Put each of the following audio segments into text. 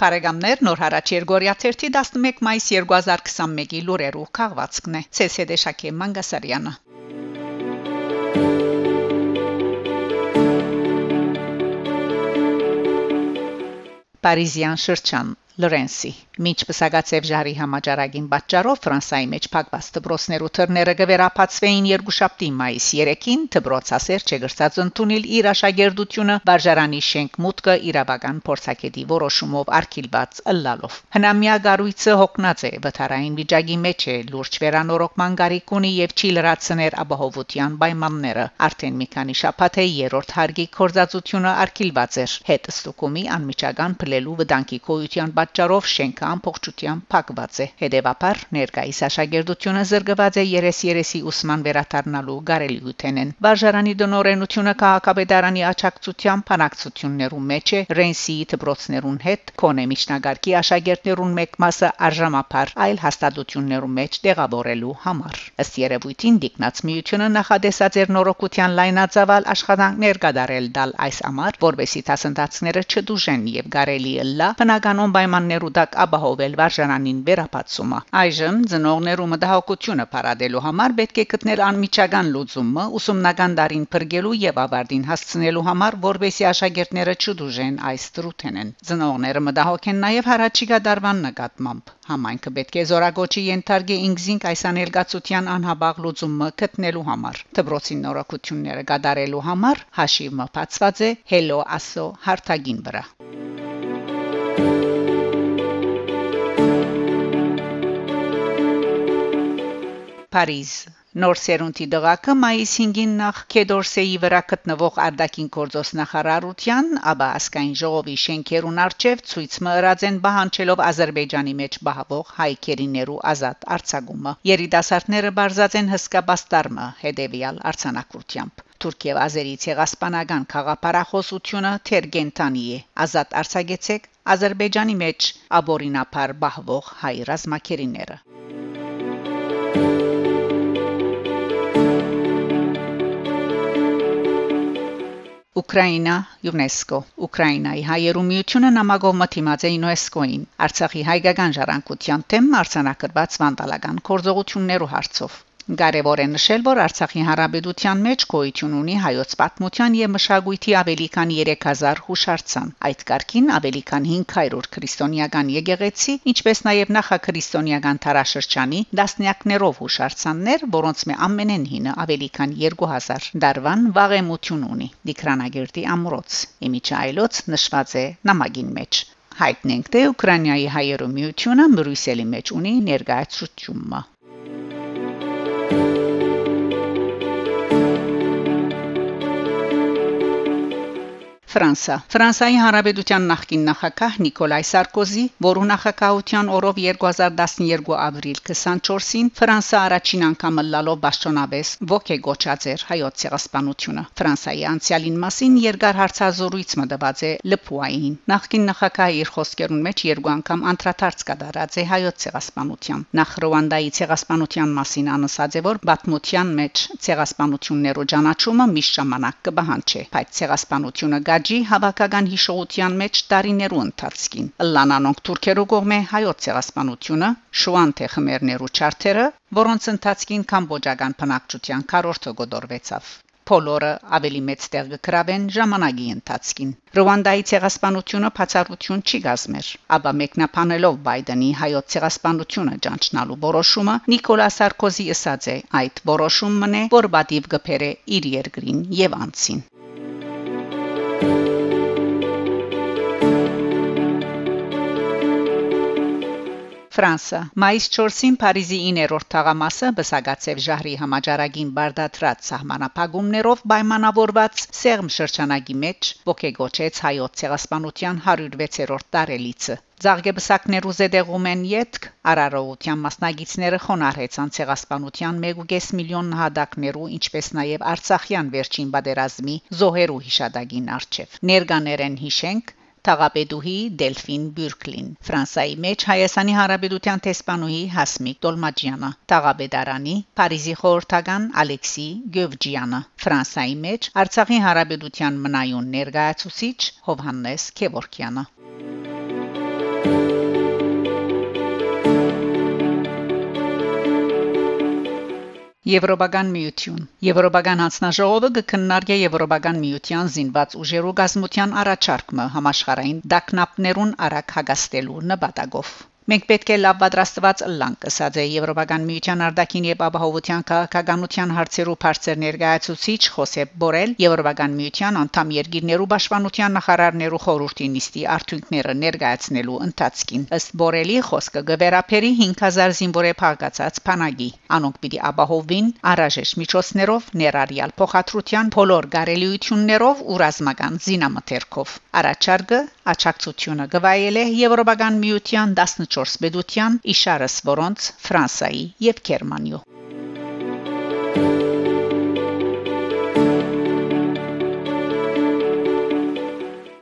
Բարեկամներ նոր հարաճ Երգորիա 11 մայիս 2021-ի լուրերով քաղվածքն է ՑՍԴ Շակե Մանգասարյանը Պարիզյան շրջան Լորենսի Մինչ պսակացև ժարի համաճարակին պատճառով Ֆրանսայի մեջ փակված դբրոցներու թռները գվերապացվեին երկուշաբթի մայիս 3-ին դբրոցասեր չգրծած ընդունել իր աշակերտությունը վարժարանի շենք մուտքը իրավական փորձակետի որոշումով արկիլված ըլլալով հնամյա գառույցը հոգնած է վթարային վիճակի մեջ է լուրջ վերանորոգման գարիկունի եւ չի լրացներ ապահովության պայմանները արդեն մի քանի շաբաթ է երրորդ հարգի կորզածությունը արկիլված էր հետ ստուկումի անմիջական փլելու վտանգի կոյության պատճառով շենքը ամբողջությամբ փակված է։ Հետևաբար ներկայիս աշակերտությունը զրկված է 33-ի ուսման վերադառնալու գարելիութենեն։ Վարժարանի դնորենությունը քաղաքապետարանի աջակցությամբ փանակցություններում մեջ է Ռենսիի դպրոցներուն հետ, կոնե միջնագարկի աշակերտներուն մեկ մասը արժամապար այլ հաստատություններում մեջ տեղավորելու համար։ Ըստ երևույթին դիկնած միությունը նախադեսած էր նորոգության լայնածավալ աշխատանքներ կատարել դալ այս ամառ, որբեսի դասընթացները չդուժեն եւ գարելի լա բնականon պայմաններու տակ ապահովել վարժանանին վերապացումը։ Այժմ ծնողներու մտահոգությունը paradելու համար պետք է գտնել անմիջական լուծումը ուսումնական դարին բրգելու եւ ավարտին հասցնելու համար, որբեսի աշակերտները չդուժեն այս դրութենեն։ Ծնողները մտահոգ են նաեւ հարաճիգա դարվան նկատմամբ։ Համայնքը պետք է զորագոչի ենթարկի ինքզինք այս աներգացության անհաբաղ լուծումը գտնելու համար։ Դբրոցին նորակությունները գդարելու համար հաշիվը բացված է Hello Asso հարթագին վրա։ Փարիզ Նոր սերունդի դղակը մայիս 5-ին նախ Կեդորսեի վրա գտնվող Արդակին գործոս նախարարության, ապա ասկային ժողովի շենքերուն արչև ցույց մըրած են բահանչելով Ադրբեջանի մեջ բահվող հայկերիներու ազատ արձակումը։ Երիտասարդները բարձած են հսկա բաստարմը հետևյալ արցանակությամբ։ Թուրքիա ազերի ցեղասպանական խաղապարախոսությունը թերգենտանի է ազատ արձակեցեք Ադրբեջանի մեջ աբորինապար բահվող հայ ռազմակերիները Ուկրաինա ՅՈՒՆԵՍԿՕ Ուկրաինայի հայերու միությունը նամակով մտիմած է ՅՈՒՆԵՍԿՕ-ին Արցախի հայկական ժառանգության թեմ արցանակրված վանդալական կորձողություններու հարցով Կարևոր է նշել, որ Արցախի հարաբերության մեջ գոյություն ունի հայոց պատմության եւ մշակույթի ավելի քան 3000 հուշարձան։ Այդ կարգին ավելի քան 500 քրիստոնեական եկեղեցի, ինչպես նաեւ նախաքրիստոնեական տարաշրջանի դասնյակներով հուշարձաններ, որոնց մե ամենեն հինը ավելի քան 2000 դարվան վաղեմություն ունի։ Դիկրանագերտի ամրոց։ Իմիջայլոց նշված է նամակին մեջ հայտնենք թե Ուկրաինայի հայերու միությունը Բրյուսելի մեջ ունի ներկայացումը Thank you. Ֆրանսա Ֆրանսայի Հանրապետության նախկին նախագահ Նիկոլայ Սարկոզի, որու նախագահության օրով 2012 ապրիլ 24-ին Ֆրանսա առաջին անգամ լալով ճշտոնաբես ոգեգոճած էր հայոց ցեղասպանությունը։ Ֆրանսայի անցյալին մասին երկար հարցազրույց մտված է Լփուային։ Նախկին նախագահը իր խոսքերուն մեջ երկու անգամ անդրադարձ կատարած է հայոց ցեղասպանության։ Նախ Ռուանդայի ցեղասպանության մասին անասած է, որ բաթմության մեջ ցեղասպանություններու ճանաչումը միշտ ժամանակ կբահանչի, բայց ցեղասպանությունը Ղաջի հավաքական հիշողության մեջ տարիներու ընթացքին լանանոնք թուրքերու կողմէ հայոց ցեղասպանությունը շուանթե խմերներու չարթերը որոնց ընթացքին կամբոջական բնակչության քարորթը գոդորվեցավ Փոլորը ավելի մեծ տեղ կգրավեն ժամանակի ընթացքին Ռուանդայի ցեղասպանությունը բացառություն չի գազմեր ապա մեկնաբանելով Բայդենի հայոց ցեղասպանությունը ճանչնալու որոշումը Նիկոլա Սարկոզի ասաց է այդ որոշումն է որ բադիվ գբերը իր երկրին եւ անցին Ֆրանսա մայիս 4-ին Փարիզի 9-րդ թաղամասը բսակացավ Ժահրի համաճարակին բարդատրած սահմանապահումներով պայմանավորված Սերմ շրջանագի մեջ ողեգոչեց հայոց ցեղասպանության 106-րդ տարելիցը Զարգեբսակներու զեդեղում են յետք արարողության մասնագետները խոնարհեցան ցեղասպանության 1.5 միլիոն նահատակներու ինչպես նաև Արցախյան վերջին բادرազմի զոհերու հիշադակին արչև ներկաներ են հիշենք Թաղապետուհի Դելֆին Բյուրկլին Ֆրանսայի մեջ Հայաստանի Հանրապետության տեսփանուհի Հասմիկ Տոլմաջյանը Թաղապետարանի Փարիզի խորհրդական Ալեքսի Գևջյանը Ֆրանսայի մեջ Արցախի Հանրապետության մնայուն ներկայացուցիչ Հովհաննես Քևորքյանը Եվրոպական միություն Եվրոպական հանձնաժողովը կքննարկի Եվրոպական միության զինված ուժերու գազմության առաջարկը համաշխարհային դակնապներուն արագ հագաստելու նպատակով Մենք պետք է լավ պատրաստված ըլլանք, ասաց է Եվրոպական միության արտաքին եւ ապահովության քաղաքականության հարցերու բարձր ներկայացուցիչ Խոսեփ Բորել Եվրոպական միության անդամ երկիրներու պաշտպանության նախարարներու խորհրդի նիստի արդյունքները ներկայացնելու ընթացքին ըստ Բորելի խոսքը գվերապերի 5000 զինվորե փակացած փանագի անոնք պիտի ապահովին առաջեշտ միջոցներով ներառյալ փոխադրության բոլոր գարելիություններով ու ռազմական զինամթերքով առաջարկը աճակցությունը գվայել է Եվրոպական միության 14 բեդության իշարս որոնց Ֆրանսայի եւ Գերմանիո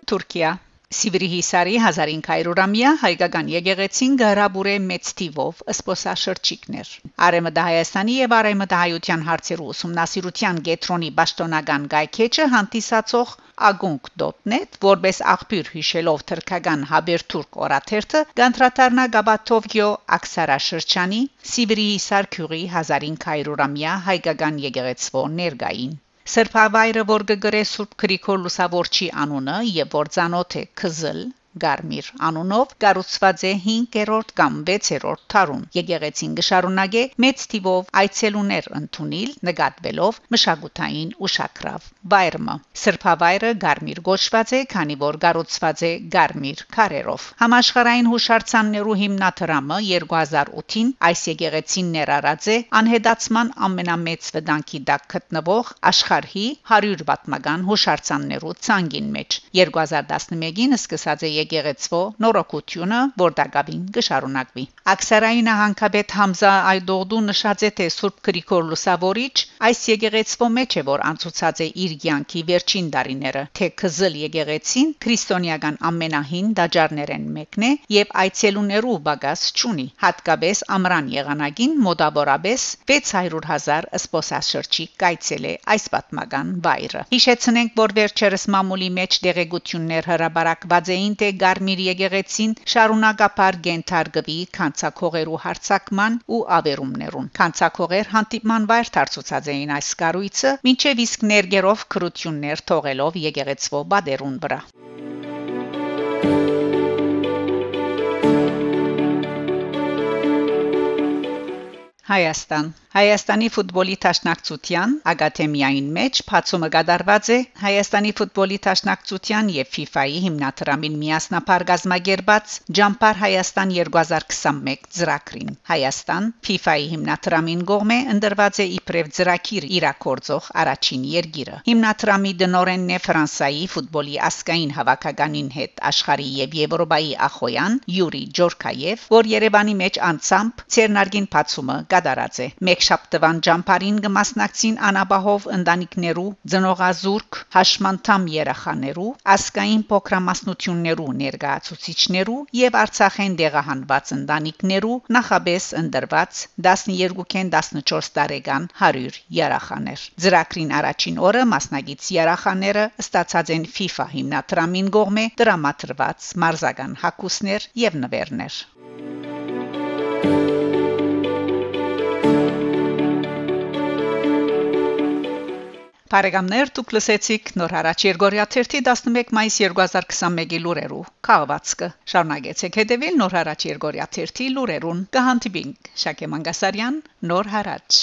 Թուրքիա Սիվրի Հիսարի 1500-ամյա հայկական եկեղեցին գարաբուրե մեծ թիվով սփոսաշրջիկներ։ Արեմը Հայաստանի եւ Արեմը Հայության հարցերու ուսումնասիրության գետրոնի պաշտոնական գայքեջը հանդիսացող agunk.net որբես աղբյուր հիշելով թրքական Հաբերթուրք օրաթերթը գանտրատարնա Գաբաթովգյո Աքսարաշրջանի Սիվրի Հիսար քյուրի 1500-ամյա հայկական եկեղեցվո ներգային Սրբավայրը որ գգրե Սուրբ Գրիգոր Լուսավորչի անունը եւ որ ցանոթ է Քզլ Գարմիր անունով կառուցված է 5-րդ կամ 6-րդ թարում։ Եկեղեցին գշարունակե մեծ թիվով այցելուներ ընդունել նկատվելով մշակութային ուշակրավ վայրը։ Սրբավայրը Գարմիր գոչված է, քանի որ կառուցված է Գարմիր քարերով։ Համաշխարհային հուշարձաններու հիմնադրամը 2008-ին այս եկեղեցին ներառած է անհետացման ամենամեծ վտանգի տակ գտնվող աշխարհի 100 պատմական հուշարձաններու ցանգին մեջ 2011-ին սկսած է եկեղեցվո նորոգությունը, որ դակավին կշարունակվի։ Աքսարային հանգաբեդ Համզա Այդողդու նշած է թե Սուրբ Գրիգոր Լուսավորիչ այս եկեղեցվո մեջ է որ անցուցած է իր յանքի վերջին տարիները, թե Քզլ եկեղեցին քրիստոնեական ամենահին դաջարներեն մեկն է եւ այցելուներու բագաս ճունի։ Հատկապես ամրան եղանակին մոտավորապես 600.000 սպոսաշրջիկ կայցել է այս պատմական վայրը։ Հիշեցնենք, որ վերջերս մամուլի մեջ դեղեցություններ հրաբարակված էին թե թե Գարմիր եկեղեցին շարունակապար գենթարգվի քանցակողերու հարցակման ու ավերումներուն։ Քանցակողեր հանդիպման վայր դարձուցած էին այս կառույցը, ինչև իսկ ներգերով քրություններ թողելով եկեղեցվո բادرուն վրա։ Հայաստան Հայաստանի ֆուտբոլի տաշնակցության ակադեմիային մեջ բացումը կդարված է Հայաստանի ֆուտբոլի տաշնակցության եւ FIFA-ի հիմնադրամին միասնապար գազմագերբած Ջամփար Հայաստան 2021 ծրագրին Հայաստան FIFA-ի հիմնադրամին գողմե ընդրված է իբրև ծրագիր իրակորձող առաջին երգիրը հիմնադրամի դնորենն է Ֆրանսայի ֆուտբոլի ասկային հավաքականին հետ աշխարհի եւ Եվրոպայի ախոյան Յուրի Ջորկաև որ Երևանի մեջ անցամբ ցերնարգին բացումը կդարած է մեկ շաբթվան ջամփարին կմասնակցին անաբահով ընտանիքներու, ծնողազուրկ, հաշմանդամ երախաներու, ասկային փոքրամասնություններու ներկայացուցիչներու եւ Արցախեն դեղահանված ընտանիքներու նախաբես ընդրված 12-ին 14 տարեկան 100 երախաներ։ Ծրագրին առաջին օրը մասնագից երախաները ստացած են FIFA հիմնադրամին կողմէ դրամատրված մարզական հակուսներ եւ նվերներ։ Բարեկամներ դուք լսեցիք նոր հարաճ Երգորիա 11 մայիս 2021-ի լուրերու քաղվածքը շարունակեցեք հետևել նոր հարաճ Երգորիա 13 լուրերուն կհանդիպինք Շակե Մանգասարյան նոր հարաճ